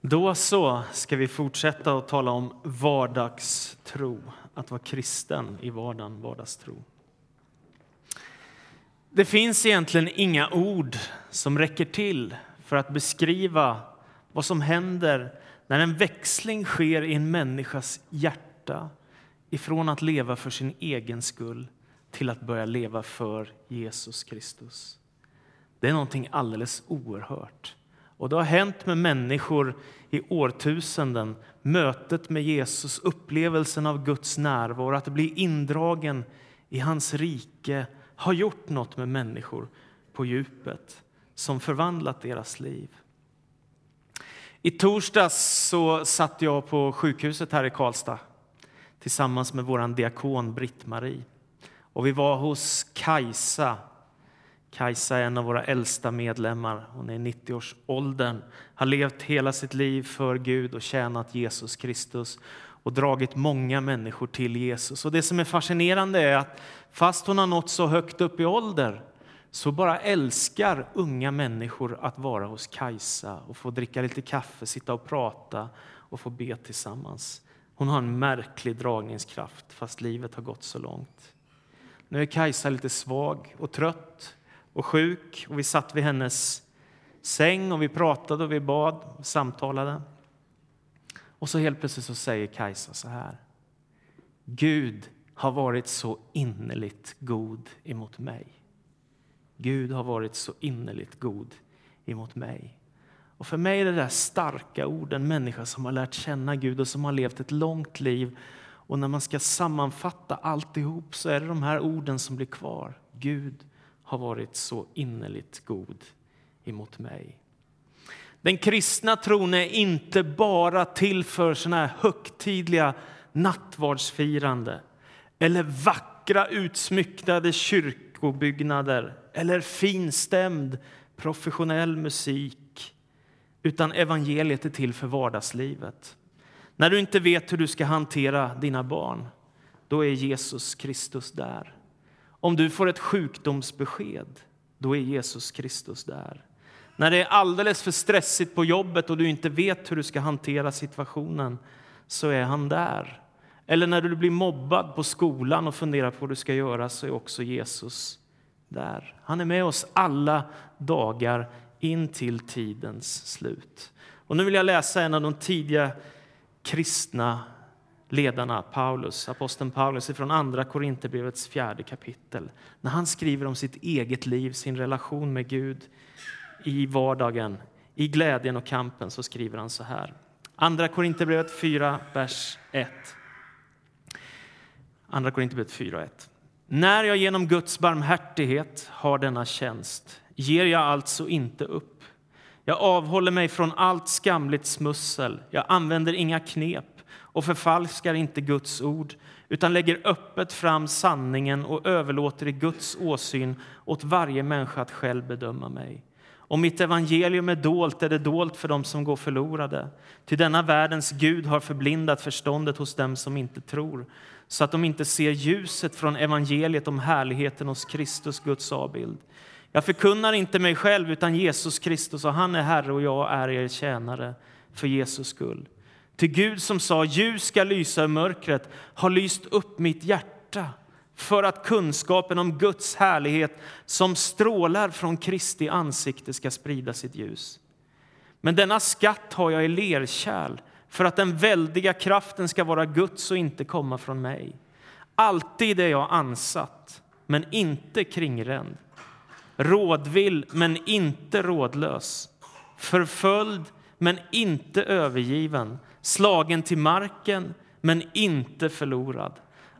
Då så ska vi fortsätta att tala om vardagstro, att vara kristen i vardagen, vardagstro. Det finns egentligen inga ord som räcker till för att beskriva vad som händer när en växling sker i en människas hjärta ifrån att leva för sin egen skull till att börja leva för Jesus Kristus. Det är någonting alldeles oerhört. Och det har hänt med människor i årtusenden. Mötet med Jesus, upplevelsen av Guds närvaro, att bli indragen i hans rike har gjort något med människor på djupet som förvandlat deras liv. I torsdags så satt jag på sjukhuset här i Karlstad tillsammans med vår diakon Britt-Marie. Och vi var hos Kajsa. Kajsa är en av våra äldsta medlemmar. Hon är i 90-årsåldern, har levt hela sitt liv för Gud och tjänat Jesus Kristus och dragit många människor till Jesus. Och Det som är fascinerande är att fast hon har nått så högt upp i ålder så bara älskar unga människor att vara hos Kajsa och få dricka lite kaffe, sitta och prata och få be tillsammans. Hon har en märklig dragningskraft fast livet har gått så långt. Nu är Kajsa lite svag och trött och sjuk och vi satt vid hennes säng och vi pratade och vi bad och samtalade. Och så helt plötsligt så säger Kajsa så här. Gud har varit så innerligt god emot mig. Gud har varit så innerligt god emot mig. Och för mig är det där starka ord, en människa som har lärt känna Gud och som har levt ett långt liv. Och när man ska sammanfatta alltihop så är det de här orden som blir kvar. Gud har varit så innerligt god emot mig. Den kristna tron är inte bara till för såna här högtidliga nattvardsfirande eller vackra utsmyckade kyrkobyggnader eller finstämd professionell musik utan evangeliet är till för vardagslivet. När du inte vet hur du ska hantera dina barn, då är Jesus Kristus där. Om du får ett sjukdomsbesked, då är Jesus Kristus där. När det är alldeles för stressigt på jobbet och du inte vet hur du ska hantera situationen, så är han där. Eller när du blir mobbad på skolan och funderar på vad du ska göra, så är också Jesus där. Han är med oss alla dagar in till tidens slut. Och nu vill jag läsa en av de tidiga kristna ledarna, Paulus, aposteln Paulus från Andra Korinthierbrevets fjärde kapitel. När han skriver om sitt eget liv, sin relation med Gud i vardagen, i glädjen och kampen, så skriver han så här. Andra Korinthierbrevet 4, vers 1. Andra Korinthierbrevet 4, 1. När jag genom Guds barmhärtighet har denna tjänst ger jag alltså inte upp. Jag avhåller mig från allt skamligt smussel. Jag använder inga knep och förfalskar inte Guds ord utan lägger öppet fram sanningen och överlåter i Guds åsyn åt varje människa att själv bedöma mig. Om mitt evangelium är dolt är det dolt för dem som går förlorade. Ty denna världens Gud har förblindat förståndet hos dem som inte tror så att de inte ser ljuset från evangeliet om härligheten hos Kristus, Guds avbild. Jag förkunnar inte mig själv, utan Jesus Kristus, och han är Herre och jag är er tjänare för Jesus skull. Till Gud som sa ljus ska lysa i mörkret har lyst upp mitt hjärta för att kunskapen om Guds härlighet som strålar från Kristi ansikte ska sprida sitt ljus. Men denna skatt har jag i lerkärl för att den väldiga kraften ska vara Guds och inte komma från mig. Alltid är jag ansatt, men inte kringränd rådvill, men inte rådlös förföljd, men inte övergiven slagen till marken, men inte förlorad.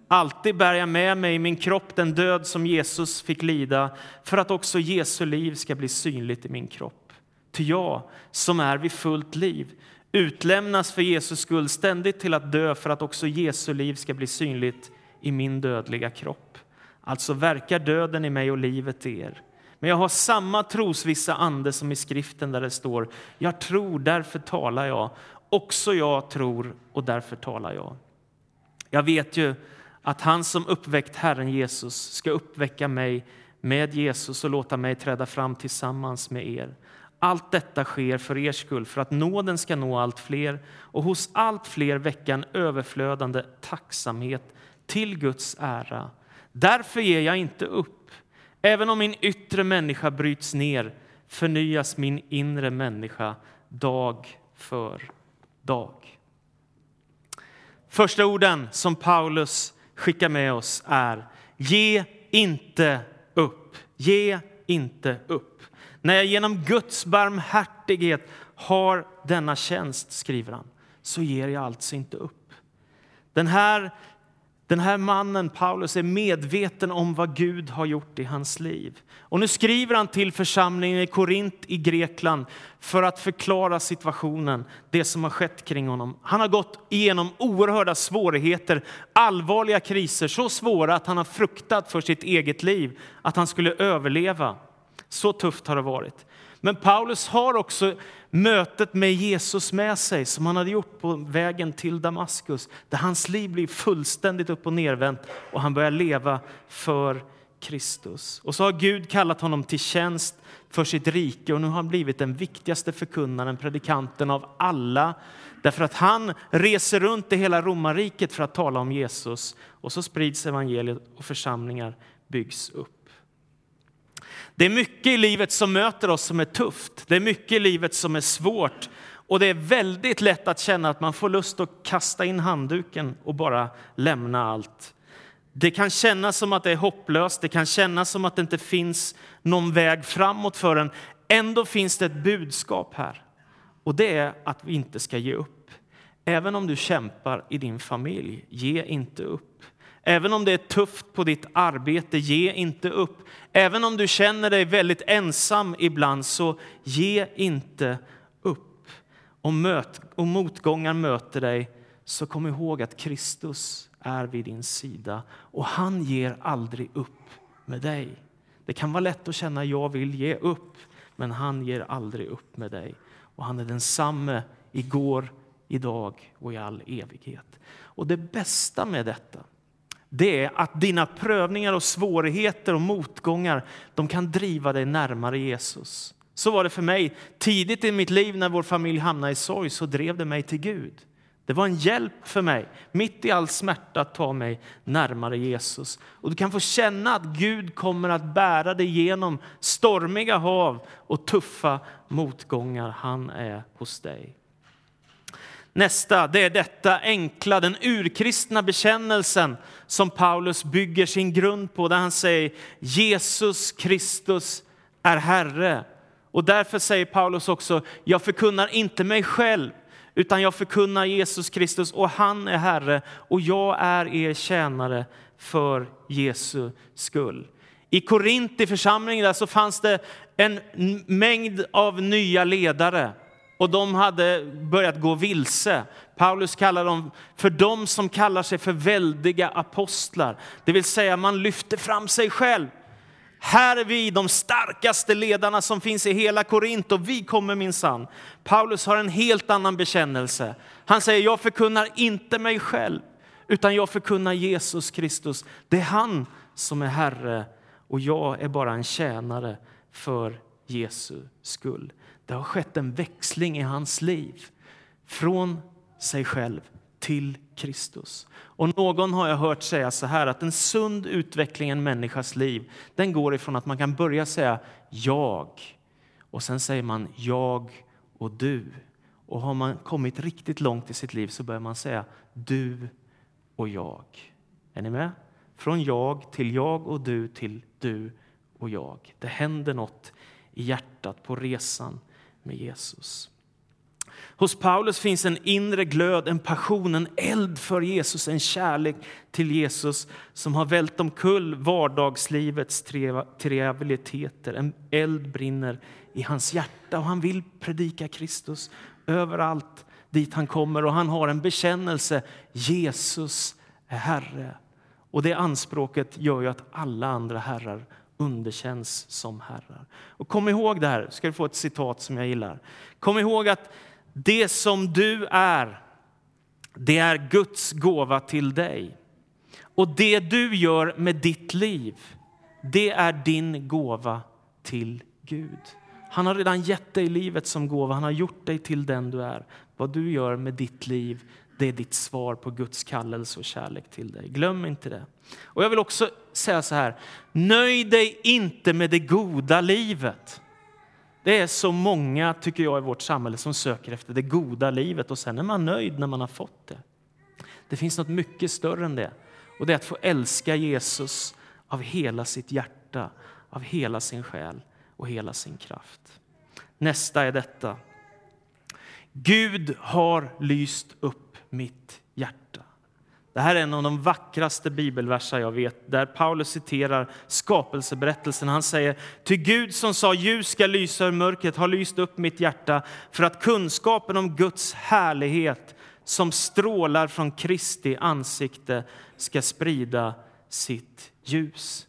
Alltid bär jag med mig i min kropp den död som Jesus fick lida för att också Jesu liv ska bli synligt i min kropp. Ty jag, som är vid fullt liv, utlämnas för Jesus skull ständigt till att dö för att också Jesu liv ska bli synligt i min dödliga kropp. Alltså verkar döden i mig och livet i er. Men jag har samma trosvissa ande som i skriften där det står Jag tror, därför talar jag. Också jag tror och därför talar jag. Jag vet ju att han som uppväckt Herren Jesus ska uppväcka mig med Jesus och låta mig träda fram tillsammans med er. Allt detta sker för er skull, för att nåden ska nå allt fler och hos allt fler väcka en överflödande tacksamhet till Guds ära. Därför ger jag inte upp. Även om min yttre människa bryts ner förnyas min inre människa dag för dag. Första orden som Paulus skickar med oss är Ge inte upp. Ge inte upp. När jag genom Guds barmhärtighet har denna tjänst, skriver han, så ger jag alltså inte upp. Den här den här mannen, Paulus, är medveten om vad Gud har gjort i hans liv. Och nu skriver han till församlingen i Korint i Grekland för att förklara situationen, det som har skett kring honom. Han har gått igenom oerhörda svårigheter, allvarliga kriser, så svåra att han har fruktat för sitt eget liv, att han skulle överleva. Så tufft har det varit. Men Paulus har också mötet med Jesus med sig som han hade gjort på vägen till Damaskus där hans liv blir fullständigt upp och nervänt och han börjar leva för Kristus. Och så har Gud kallat honom till tjänst för sitt rike och nu har han blivit den viktigaste förkunnaren, predikanten av alla. Därför att han reser runt i hela romarriket för att tala om Jesus och så sprids evangeliet och församlingar byggs upp. Det är mycket i livet som möter oss som är tufft. Det är mycket i livet som är svårt. Och det är väldigt lätt att känna att man får lust att kasta in handduken och bara lämna allt. Det kan kännas som att det är hopplöst, det kan kännas som att det inte finns någon väg framåt för en. Ändå finns det ett budskap här. Och det är att vi inte ska ge upp. Även om du kämpar i din familj, ge inte upp. Även om det är tufft på ditt arbete, ge inte upp. Även om du känner dig väldigt ensam ibland, så ge inte upp. Om, möt, om motgångar möter dig, så kom ihåg att Kristus är vid din sida och han ger aldrig upp med dig. Det kan vara lätt att känna jag vill ge upp, men han ger aldrig upp med dig. Och han är densamme igår, idag och i all evighet. Och det bästa med detta det är att dina prövningar och svårigheter och motgångar de kan driva dig närmare Jesus. Så var det för mig. Tidigt i mitt liv när vår familj hamnade i sorg så drev det mig till Gud. Det var en hjälp för mig, mitt i all smärta, att ta mig närmare Jesus. Och Du kan få känna att Gud kommer att bära dig genom stormiga hav och tuffa motgångar. Han är hos dig. Nästa det är detta enkla, den urkristna bekännelsen som Paulus bygger sin grund på, där han säger Jesus Kristus är Herre. Och därför säger Paulus också, jag förkunnar inte mig själv, utan jag förkunnar Jesus Kristus och han är Herre och jag är er tjänare för Jesu skull. I Korint, i församlingen där, så fanns det en mängd av nya ledare och de hade börjat gå vilse. Paulus kallar dem för de som kallar sig för väldiga apostlar. Det vill säga man lyfter fram sig själv. Här är vi de starkaste ledarna som finns i hela Korint och vi kommer minsann. Paulus har en helt annan bekännelse. Han säger, jag förkunnar inte mig själv, utan jag förkunnar Jesus Kristus. Det är han som är Herre och jag är bara en tjänare för Jesu skull. Det har skett en växling i hans liv från sig själv till Kristus. Och någon har jag hört säga så här att en sund utveckling i en människas liv den går ifrån att man kan börja säga jag och sen säger man jag och du. Och har man kommit riktigt långt i sitt liv så börjar man säga du och jag. Är ni med? Från jag till jag och du till du och jag. Det händer något i hjärtat på resan med Jesus. Hos Paulus finns en inre glöd, en passion, en eld för Jesus, en kärlek till Jesus som har vält omkull vardagslivets trivialiteter. En eld brinner i hans hjärta och han vill predika Kristus överallt dit han kommer och han har en bekännelse. Jesus är Herre. Och det anspråket gör ju att alla andra herrar underkänns som herrar. Och kom ihåg det här, ska du få ett citat som jag gillar. Kom ihåg att det som du är, det är Guds gåva till dig. Och det du gör med ditt liv, det är din gåva till Gud. Han har redan gett dig livet som gåva. Han har gjort dig till den du är. Vad du gör med ditt liv, det är ditt svar på Guds kallelse och kärlek till dig. Glöm inte det. Och jag vill också säga så här. Nöj dig inte med det goda livet. Det är så många, tycker jag, i vårt samhälle som söker efter det goda livet och sen är man nöjd när man har fått det. Det finns något mycket större än det. Och det är att få älska Jesus av hela sitt hjärta, av hela sin själ och hela sin kraft. Nästa är detta. Gud har lyst upp mitt hjärta. Det här är en av de vackraste bibelverser jag vet, där Paulus citerar skapelseberättelsen. Han säger, ty Gud som sa ljus ska lysa ur mörkret har lyst upp mitt hjärta för att kunskapen om Guds härlighet som strålar från Kristi ansikte ska sprida sitt ljus.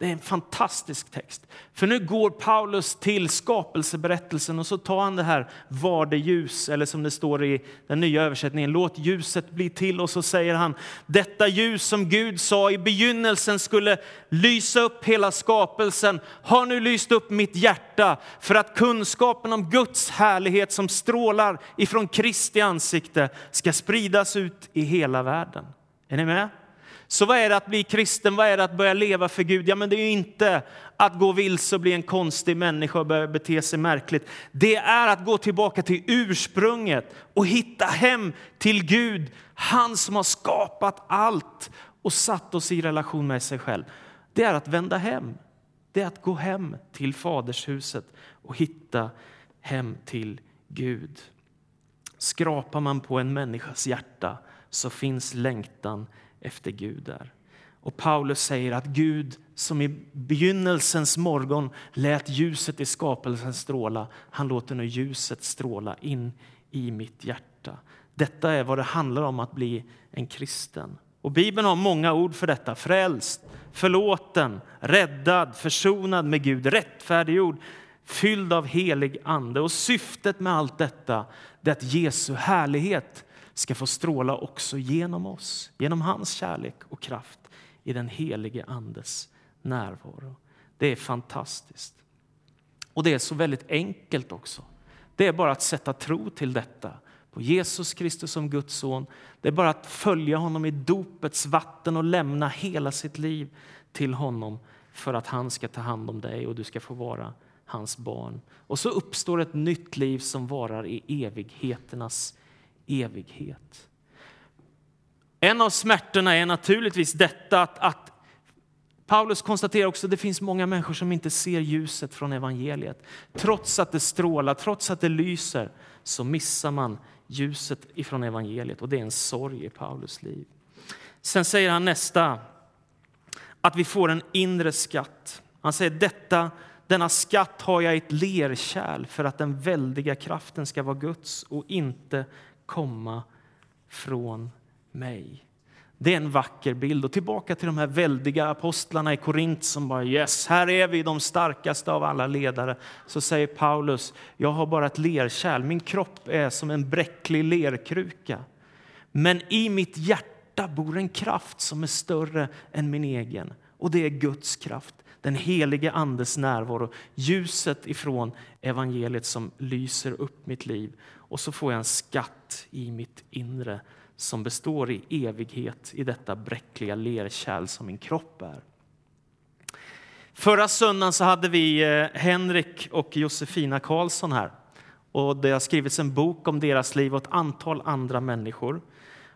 Det är en fantastisk text. För nu går Paulus till skapelseberättelsen och så tar han det här var det ljus, eller som det står i den nya översättningen, låt ljuset bli till. Och så säger han, detta ljus som Gud sa i begynnelsen skulle lysa upp hela skapelsen, har nu lyst upp mitt hjärta för att kunskapen om Guds härlighet som strålar ifrån Kristi ansikte ska spridas ut i hela världen. Är ni med? Så vad är det att bli kristen? Vad är det att börja leva för Gud? Ja, men det är ju inte att gå vilse och bli en konstig människa och börja bete sig märkligt. Det är att gå tillbaka till ursprunget och hitta hem till Gud, han som har skapat allt och satt oss i relation med sig själv. Det är att vända hem. Det är att gå hem till fadershuset och hitta hem till Gud. Skrapar man på en människas hjärta så finns längtan efter Gud där. Och Paulus säger att Gud som i begynnelsens morgon lät ljuset i skapelsen stråla, han låter nu ljuset stråla in i mitt hjärta. Detta är vad det handlar om att bli en kristen. Och Bibeln har många ord för detta. Frälst, förlåten, räddad, försonad med Gud, rättfärdiggjord, fylld av helig ande. Och syftet med allt detta är att Jesu härlighet ska få stråla också genom oss, genom hans kärlek och kraft i den helige Andes närvaro. Det är fantastiskt. Och det är så väldigt enkelt också. Det är bara att sätta tro till detta på Jesus Kristus som Guds son. Det är bara att följa honom i dopets vatten och lämna hela sitt liv till honom för att han ska ta hand om dig och du ska få vara hans barn. Och så uppstår ett nytt liv som varar i evigheternas evighet. En av smärtorna är naturligtvis detta att, att Paulus konstaterar också att det finns många människor som inte ser ljuset från evangeliet. Trots att det strålar, trots att det lyser, så missar man ljuset ifrån evangeliet och det är en sorg i Paulus liv. Sen säger han nästa, att vi får en inre skatt. Han säger detta, denna skatt har jag i ett lerkärl för att den väldiga kraften ska vara Guds och inte komma från mig. Det är en vacker bild. Och tillbaka till de här väldiga apostlarna i Korint som bara yes, här är vi de starkaste av alla ledare. Så säger Paulus, jag har bara ett lerkärl. Min kropp är som en bräcklig lerkruka. Men i mitt hjärta bor en kraft som är större än min egen. Och det är Guds kraft, den helige Andes närvaro, ljuset ifrån evangeliet som lyser upp mitt liv och så får jag en skatt i mitt inre som består i evighet i detta bräckliga lerkärl som min kropp är. Förra söndagen så hade vi eh, Henrik och Josefina Karlsson här. Och det har skrivits en bok om deras liv och ett antal andra människor.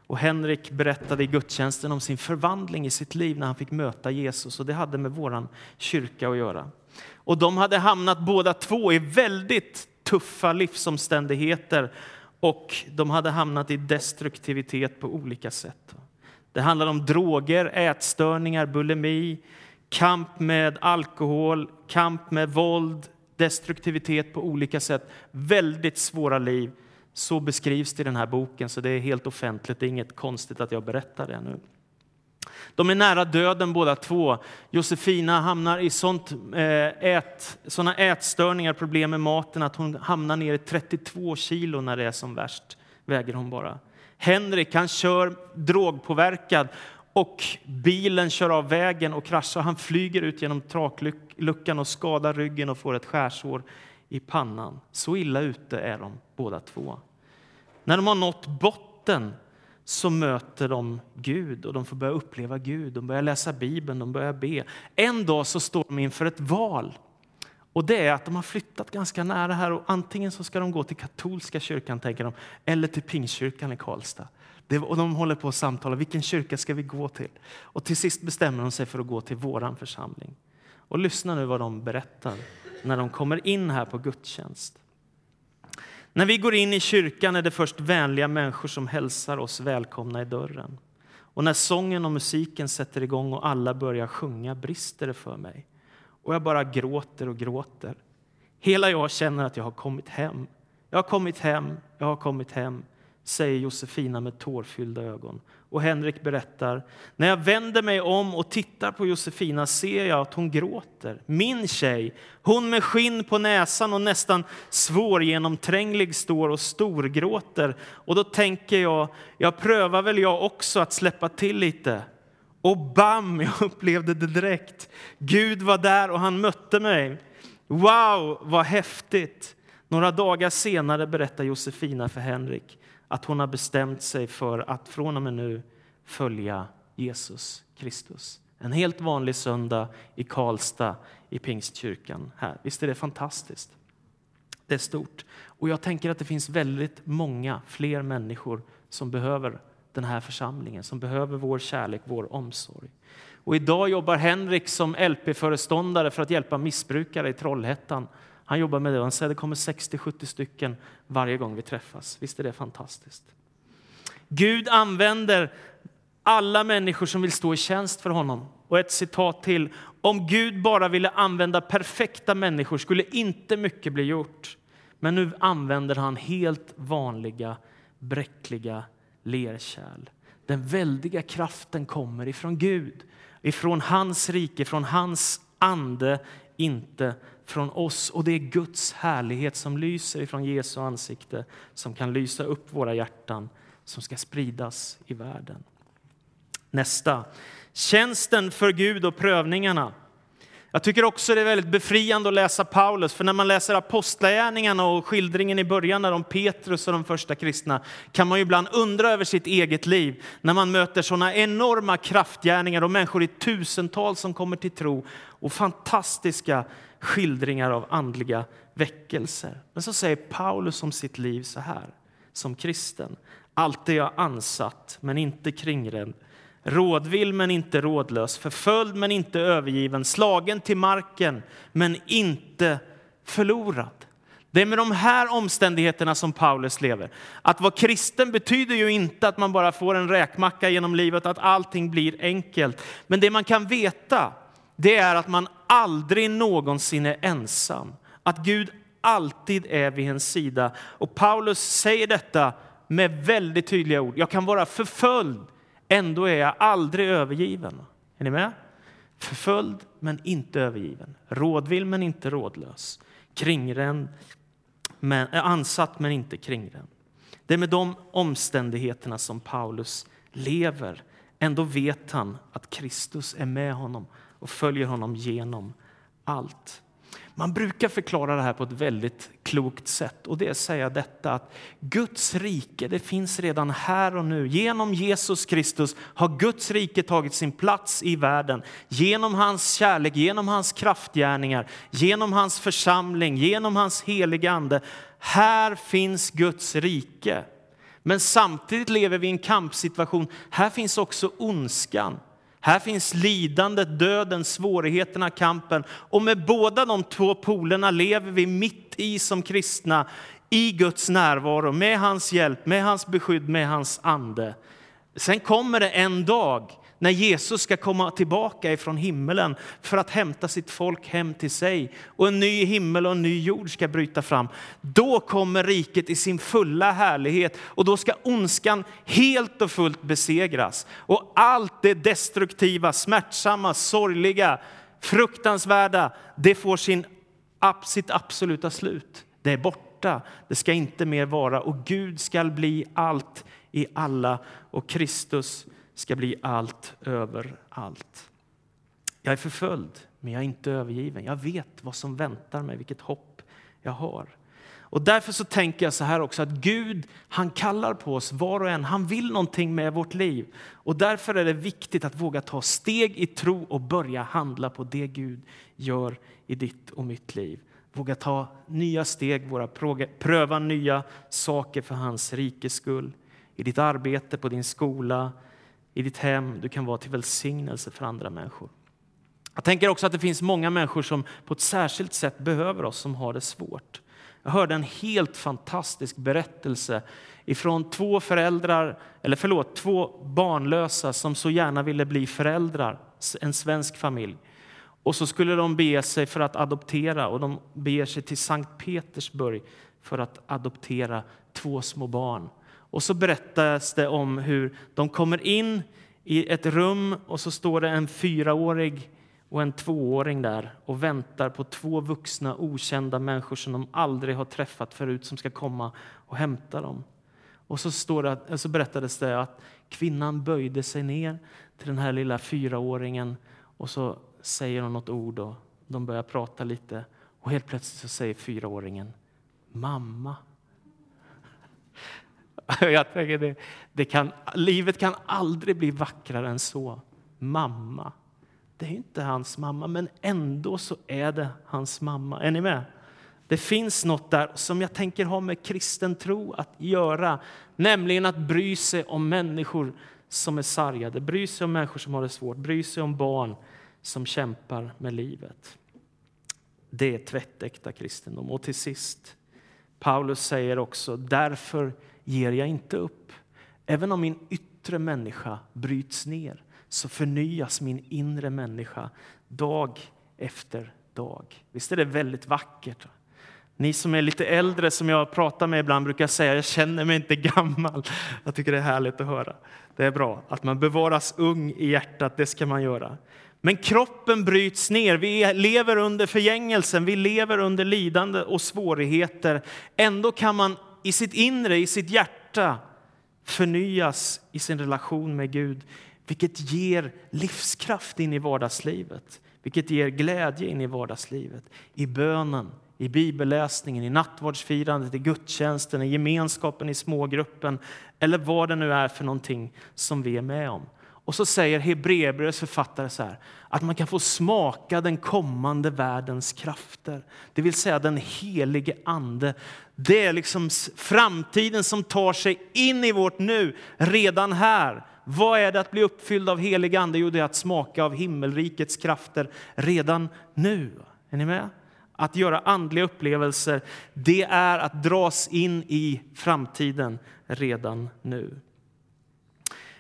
Och Henrik berättade i gudstjänsten om sin förvandling i sitt liv när han fick möta Jesus. Och Det hade med vår kyrka att göra. Och De hade hamnat båda två i väldigt tuffa livsomständigheter och de hade hamnat i destruktivitet på olika sätt. Det handlade om droger, ätstörningar, bulimi, kamp med alkohol, kamp med våld, destruktivitet på olika sätt. Väldigt svåra liv. Så beskrivs det i den här boken, så det är helt offentligt. Det är inget konstigt att jag berättar det nu. De är nära döden båda två. Josefina hamnar i sånt, eh, ät, såna ätstörningar, problem med maten att hon hamnar ner i 32 kilo när det är som värst. Väger hon bara. Henrik han kör drogpåverkad och bilen kör av vägen och kraschar. Han flyger ut genom takluckan och skadar ryggen och får ett skärsår i pannan. Så illa ute är de båda två. När de har nått botten så möter de Gud och de får börja uppleva Gud. De börjar läsa Bibeln, de börjar be. En dag så står de inför ett val. Och det är att de har flyttat ganska nära här och antingen så ska de gå till katolska kyrkan tänker de, eller till Pingstkyrkan i Karlstad. Det, och de håller på att samtala, vilken kyrka ska vi gå till? Och till sist bestämmer de sig för att gå till våran församling. Och lyssna nu vad de berättar när de kommer in här på gudstjänst. När vi går in i kyrkan är det först vänliga människor som hälsar oss välkomna i dörren. Och när sången och musiken sätter igång och alla börjar sjunga brister det för mig. Och jag bara gråter och gråter. Hela jag känner att jag har kommit hem. Jag har kommit hem, jag har kommit hem säger Josefina med tårfyllda ögon. Och Henrik berättar, när jag vänder mig om och tittar på Josefina ser jag att hon gråter. Min tjej, hon med skinn på näsan och nästan svårgenomtränglig står och storgråter. Och då tänker jag, jag prövar väl jag också att släppa till lite. Och bam, jag upplevde det direkt. Gud var där och han mötte mig. Wow, vad häftigt! Några dagar senare berättar Josefina för Henrik att hon har bestämt sig för att från och med nu följa Jesus Kristus. En helt vanlig söndag i Karlstad i Pingstkyrkan här. Visst är det fantastiskt? Det är stort. Och jag tänker att det finns väldigt många fler människor som behöver den här församlingen, som behöver vår kärlek, vår omsorg. Och idag jobbar Henrik som LP-föreståndare för att hjälpa missbrukare i Trollhättan han jobbar med det och han säger att det kommer 60-70 stycken varje gång vi träffas. Visst är det fantastiskt? Gud använder alla människor som vill stå i tjänst för honom. Och ett citat till. Om Gud bara ville använda perfekta människor skulle inte mycket bli gjort. Men nu använder han helt vanliga, bräckliga lerkärl. Den väldiga kraften kommer ifrån Gud, ifrån hans rike, från hans ande, inte från oss. Och det är Guds härlighet som lyser ifrån Jesu ansikte som kan lysa upp våra hjärtan, som ska spridas i världen. Nästa. Tjänsten för Gud och prövningarna. Jag tycker också det är väldigt befriande att läsa Paulus, för när man läser apostlagärningarna och skildringen i början där om Petrus och de första kristna kan man ju ibland undra över sitt eget liv när man möter sådana enorma kraftgärningar och människor i tusental som kommer till tro och fantastiska skildringar av andliga väckelser. Men så säger Paulus om sitt liv så här, som kristen. Allt är jag ansatt, men inte kringrädd Rådvill, men inte rådlös. Förföljd, men inte övergiven. Slagen till marken, men inte förlorad. Det är med de här omständigheterna som Paulus lever. Att vara kristen betyder ju inte att man bara får en räkmacka genom livet, att allting blir enkelt. Men det man kan veta, det är att man aldrig någonsin är ensam. Att Gud alltid är vid ens sida. Och Paulus säger detta med väldigt tydliga ord. Jag kan vara förföljd, ändå är jag aldrig övergiven. Är ni med? Förföljd, men inte övergiven. Rådvill, men inte rådlös. Kringränd, men, eh, ansatt, men inte kringränd. Det är med de omständigheterna som Paulus lever. Ändå vet han att Kristus är med honom och följer honom genom allt. Man brukar förklara det här på ett väldigt klokt sätt och det är att säga detta att Guds rike, det finns redan här och nu. Genom Jesus Kristus har Guds rike tagit sin plats i världen. Genom hans kärlek, genom hans kraftgärningar, genom hans församling, genom hans heliga ande. Här finns Guds rike. Men samtidigt lever vi i en kampsituation. Här finns också ondskan. Här finns lidandet, döden, svårigheterna, kampen. Och med båda de två polerna lever vi mitt i som kristna i Guds närvaro, med hans hjälp, med hans beskydd, med hans ande. Sen kommer det en dag när Jesus ska komma tillbaka ifrån himmelen för att hämta sitt folk hem till sig och en ny himmel och en ny jord ska bryta fram. Då kommer riket i sin fulla härlighet och då ska ondskan helt och fullt besegras. Och allt det destruktiva, smärtsamma, sorgliga, fruktansvärda, det får sin, sitt absoluta slut. Det är borta, det ska inte mer vara och Gud ska bli allt i alla och Kristus ska bli allt över allt. Jag är förföljd, men jag är inte övergiven. Jag vet vad som väntar mig, vilket hopp jag har. Och därför så tänker jag så här också att Gud, han kallar på oss var och en. Han vill någonting med vårt liv. Och därför är det viktigt att våga ta steg i tro och börja handla på det Gud gör i ditt och mitt liv. Våga ta nya steg, våra pröva nya saker för hans rikes skull. I ditt arbete, på din skola, i ditt hem. Du kan vara till välsignelse för andra människor. Jag tänker också att det finns många människor som på ett särskilt sätt behöver oss, som har det svårt. Jag hörde en helt fantastisk berättelse ifrån två föräldrar, eller förlåt, två barnlösa som så gärna ville bli föräldrar, en svensk familj. Och så skulle de bege sig för att adoptera och de beger sig till Sankt Petersburg för att adoptera två små barn. Och så berättas det om hur de kommer in i ett rum och så står det en fyraårig och en tvååring där och väntar på två vuxna okända människor som de aldrig har träffat förut som ska komma och hämta dem. Och så, står det, så berättades det att kvinnan böjde sig ner till den här lilla fyraåringen och så säger hon något ord och de börjar prata lite och helt plötsligt så säger fyraåringen mamma. Jag tänker det, det kan, livet kan aldrig bli vackrare än så. Mamma. Det är inte hans mamma, men ändå så är det hans mamma. Är ni med? Det finns något där som jag tänker ha med kristen tro att göra, nämligen att bry sig om människor som är sargade, bry sig om människor som har det svårt, bry sig om barn som kämpar med livet. Det är tvättäkta kristendom. Och till sist, Paulus säger också, därför ger jag inte upp. Även om min yttre människa bryts ner så förnyas min inre människa dag efter dag. Visst är det väldigt vackert? Ni som är lite äldre, som jag pratar med ibland, brukar säga jag känner mig inte gammal. Jag tycker det är härligt att höra. Det är bra att man bevaras ung i hjärtat, det ska man göra. Men kroppen bryts ner, vi lever under förgängelsen, vi lever under lidande och svårigheter. Ändå kan man i sitt inre, i sitt hjärta förnyas i sin relation med Gud vilket ger livskraft in i vardagslivet, vilket ger glädje in i vardagslivet. I bönen, i bibelläsningen, i nattvardsfirandet, i gudstjänsten, i gemenskapen i smågruppen eller vad det nu är för någonting som vi är med om. Och så säger Hebreerbrevets författare så här, att man kan få smaka den kommande världens krafter. Det vill säga den helige Ande. Det är liksom framtiden som tar sig in i vårt nu, redan här. Vad är det att bli uppfylld av helig Ande? Jo, det är att smaka av himmelrikets krafter redan nu. Är ni med? Att göra andliga upplevelser, det är att dras in i framtiden redan nu.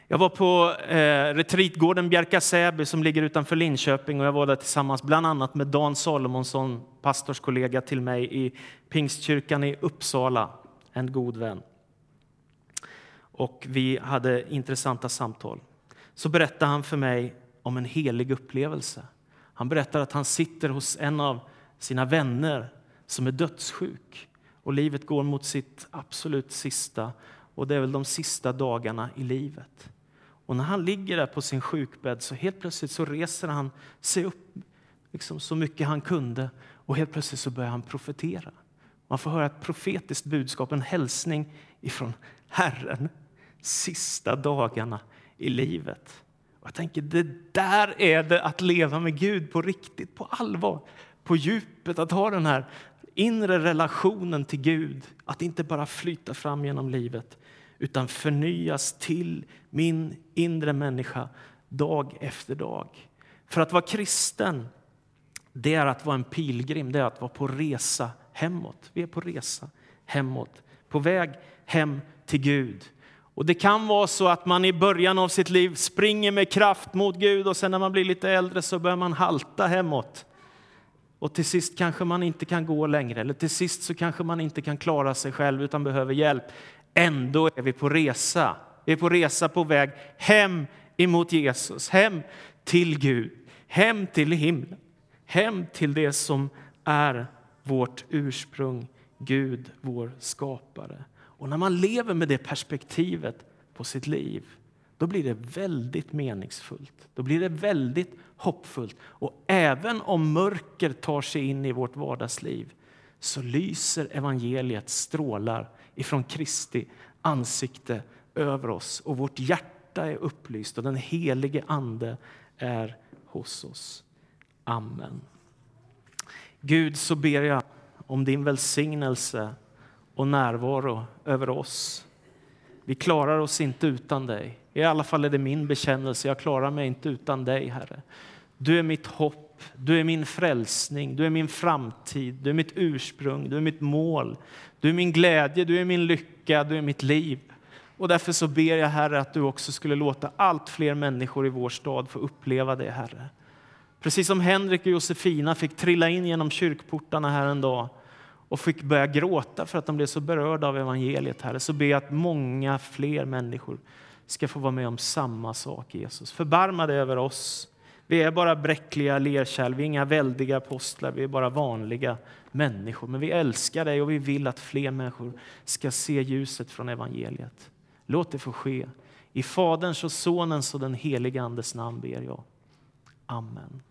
Jag var på eh, retreatgården Bjärka-Säby som ligger utanför Linköping och jag var där tillsammans bland annat med Dan Salomonsson, pastorskollega till mig i Pingstkyrkan i Uppsala, en god vän och vi hade intressanta samtal. Så berättade han för mig om en helig upplevelse. Han berättar att han sitter hos en av sina vänner som är dödssjuk och livet går mot sitt absolut sista och det är väl de sista dagarna i livet. Och när han ligger där på sin sjukbädd så helt plötsligt så reser han sig upp liksom så mycket han kunde och helt plötsligt så börjar han profetera. Man får höra ett profetiskt budskap, en hälsning ifrån Herren sista dagarna i livet. Och jag tänker, det där är det att leva med Gud på riktigt, på allvar, på djupet, att ha den här inre relationen till Gud, att inte bara flyta fram genom livet utan förnyas till min inre människa dag efter dag. För att vara kristen, det är att vara en pilgrim, det är att vara på resa hemåt. Vi är på resa hemåt, på väg hem till Gud. Och Det kan vara så att man i början av sitt liv springer med kraft mot Gud och sen när man blir lite äldre så börjar man halta hemåt. Och till sist kanske man inte kan gå längre eller till sist så kanske man inte kan klara sig själv utan behöver hjälp. Ändå är vi på resa. Vi är på resa på väg hem emot Jesus, hem till Gud, hem till himlen, hem till det som är vårt ursprung, Gud, vår skapare. Och när man lever med det perspektivet på sitt liv, då blir det väldigt meningsfullt. Då blir det väldigt hoppfullt. Och även om mörker tar sig in i vårt vardagsliv så lyser evangeliet strålar ifrån Kristi ansikte över oss och vårt hjärta är upplyst och den helige Ande är hos oss. Amen. Gud, så ber jag om din välsignelse och närvaro över oss. Vi klarar oss inte utan dig. I alla fall är det min bekännelse. Jag klarar mig inte utan dig, Herre. Du är mitt hopp, du är min frälsning, du är min framtid, du är mitt ursprung, du är mitt mål. Du är min glädje, du är min lycka, du är mitt liv. Och därför så ber jag, Herre, att du också skulle låta allt fler människor i vår stad få uppleva det, Herre. Precis som Henrik och Josefina fick trilla in genom kyrkportarna här en dag och fick börja gråta för att de blev så berörda av evangeliet, Herre, så ber jag att många fler människor ska få vara med om samma sak, Jesus. Förbarma dig över oss. Vi är bara bräckliga lerkärl, vi är inga väldiga apostlar, vi är bara vanliga människor. Men vi älskar dig och vi vill att fler människor ska se ljuset från evangeliet. Låt det få ske. I Faderns och Sonens och den helige Andes namn ber jag. Amen.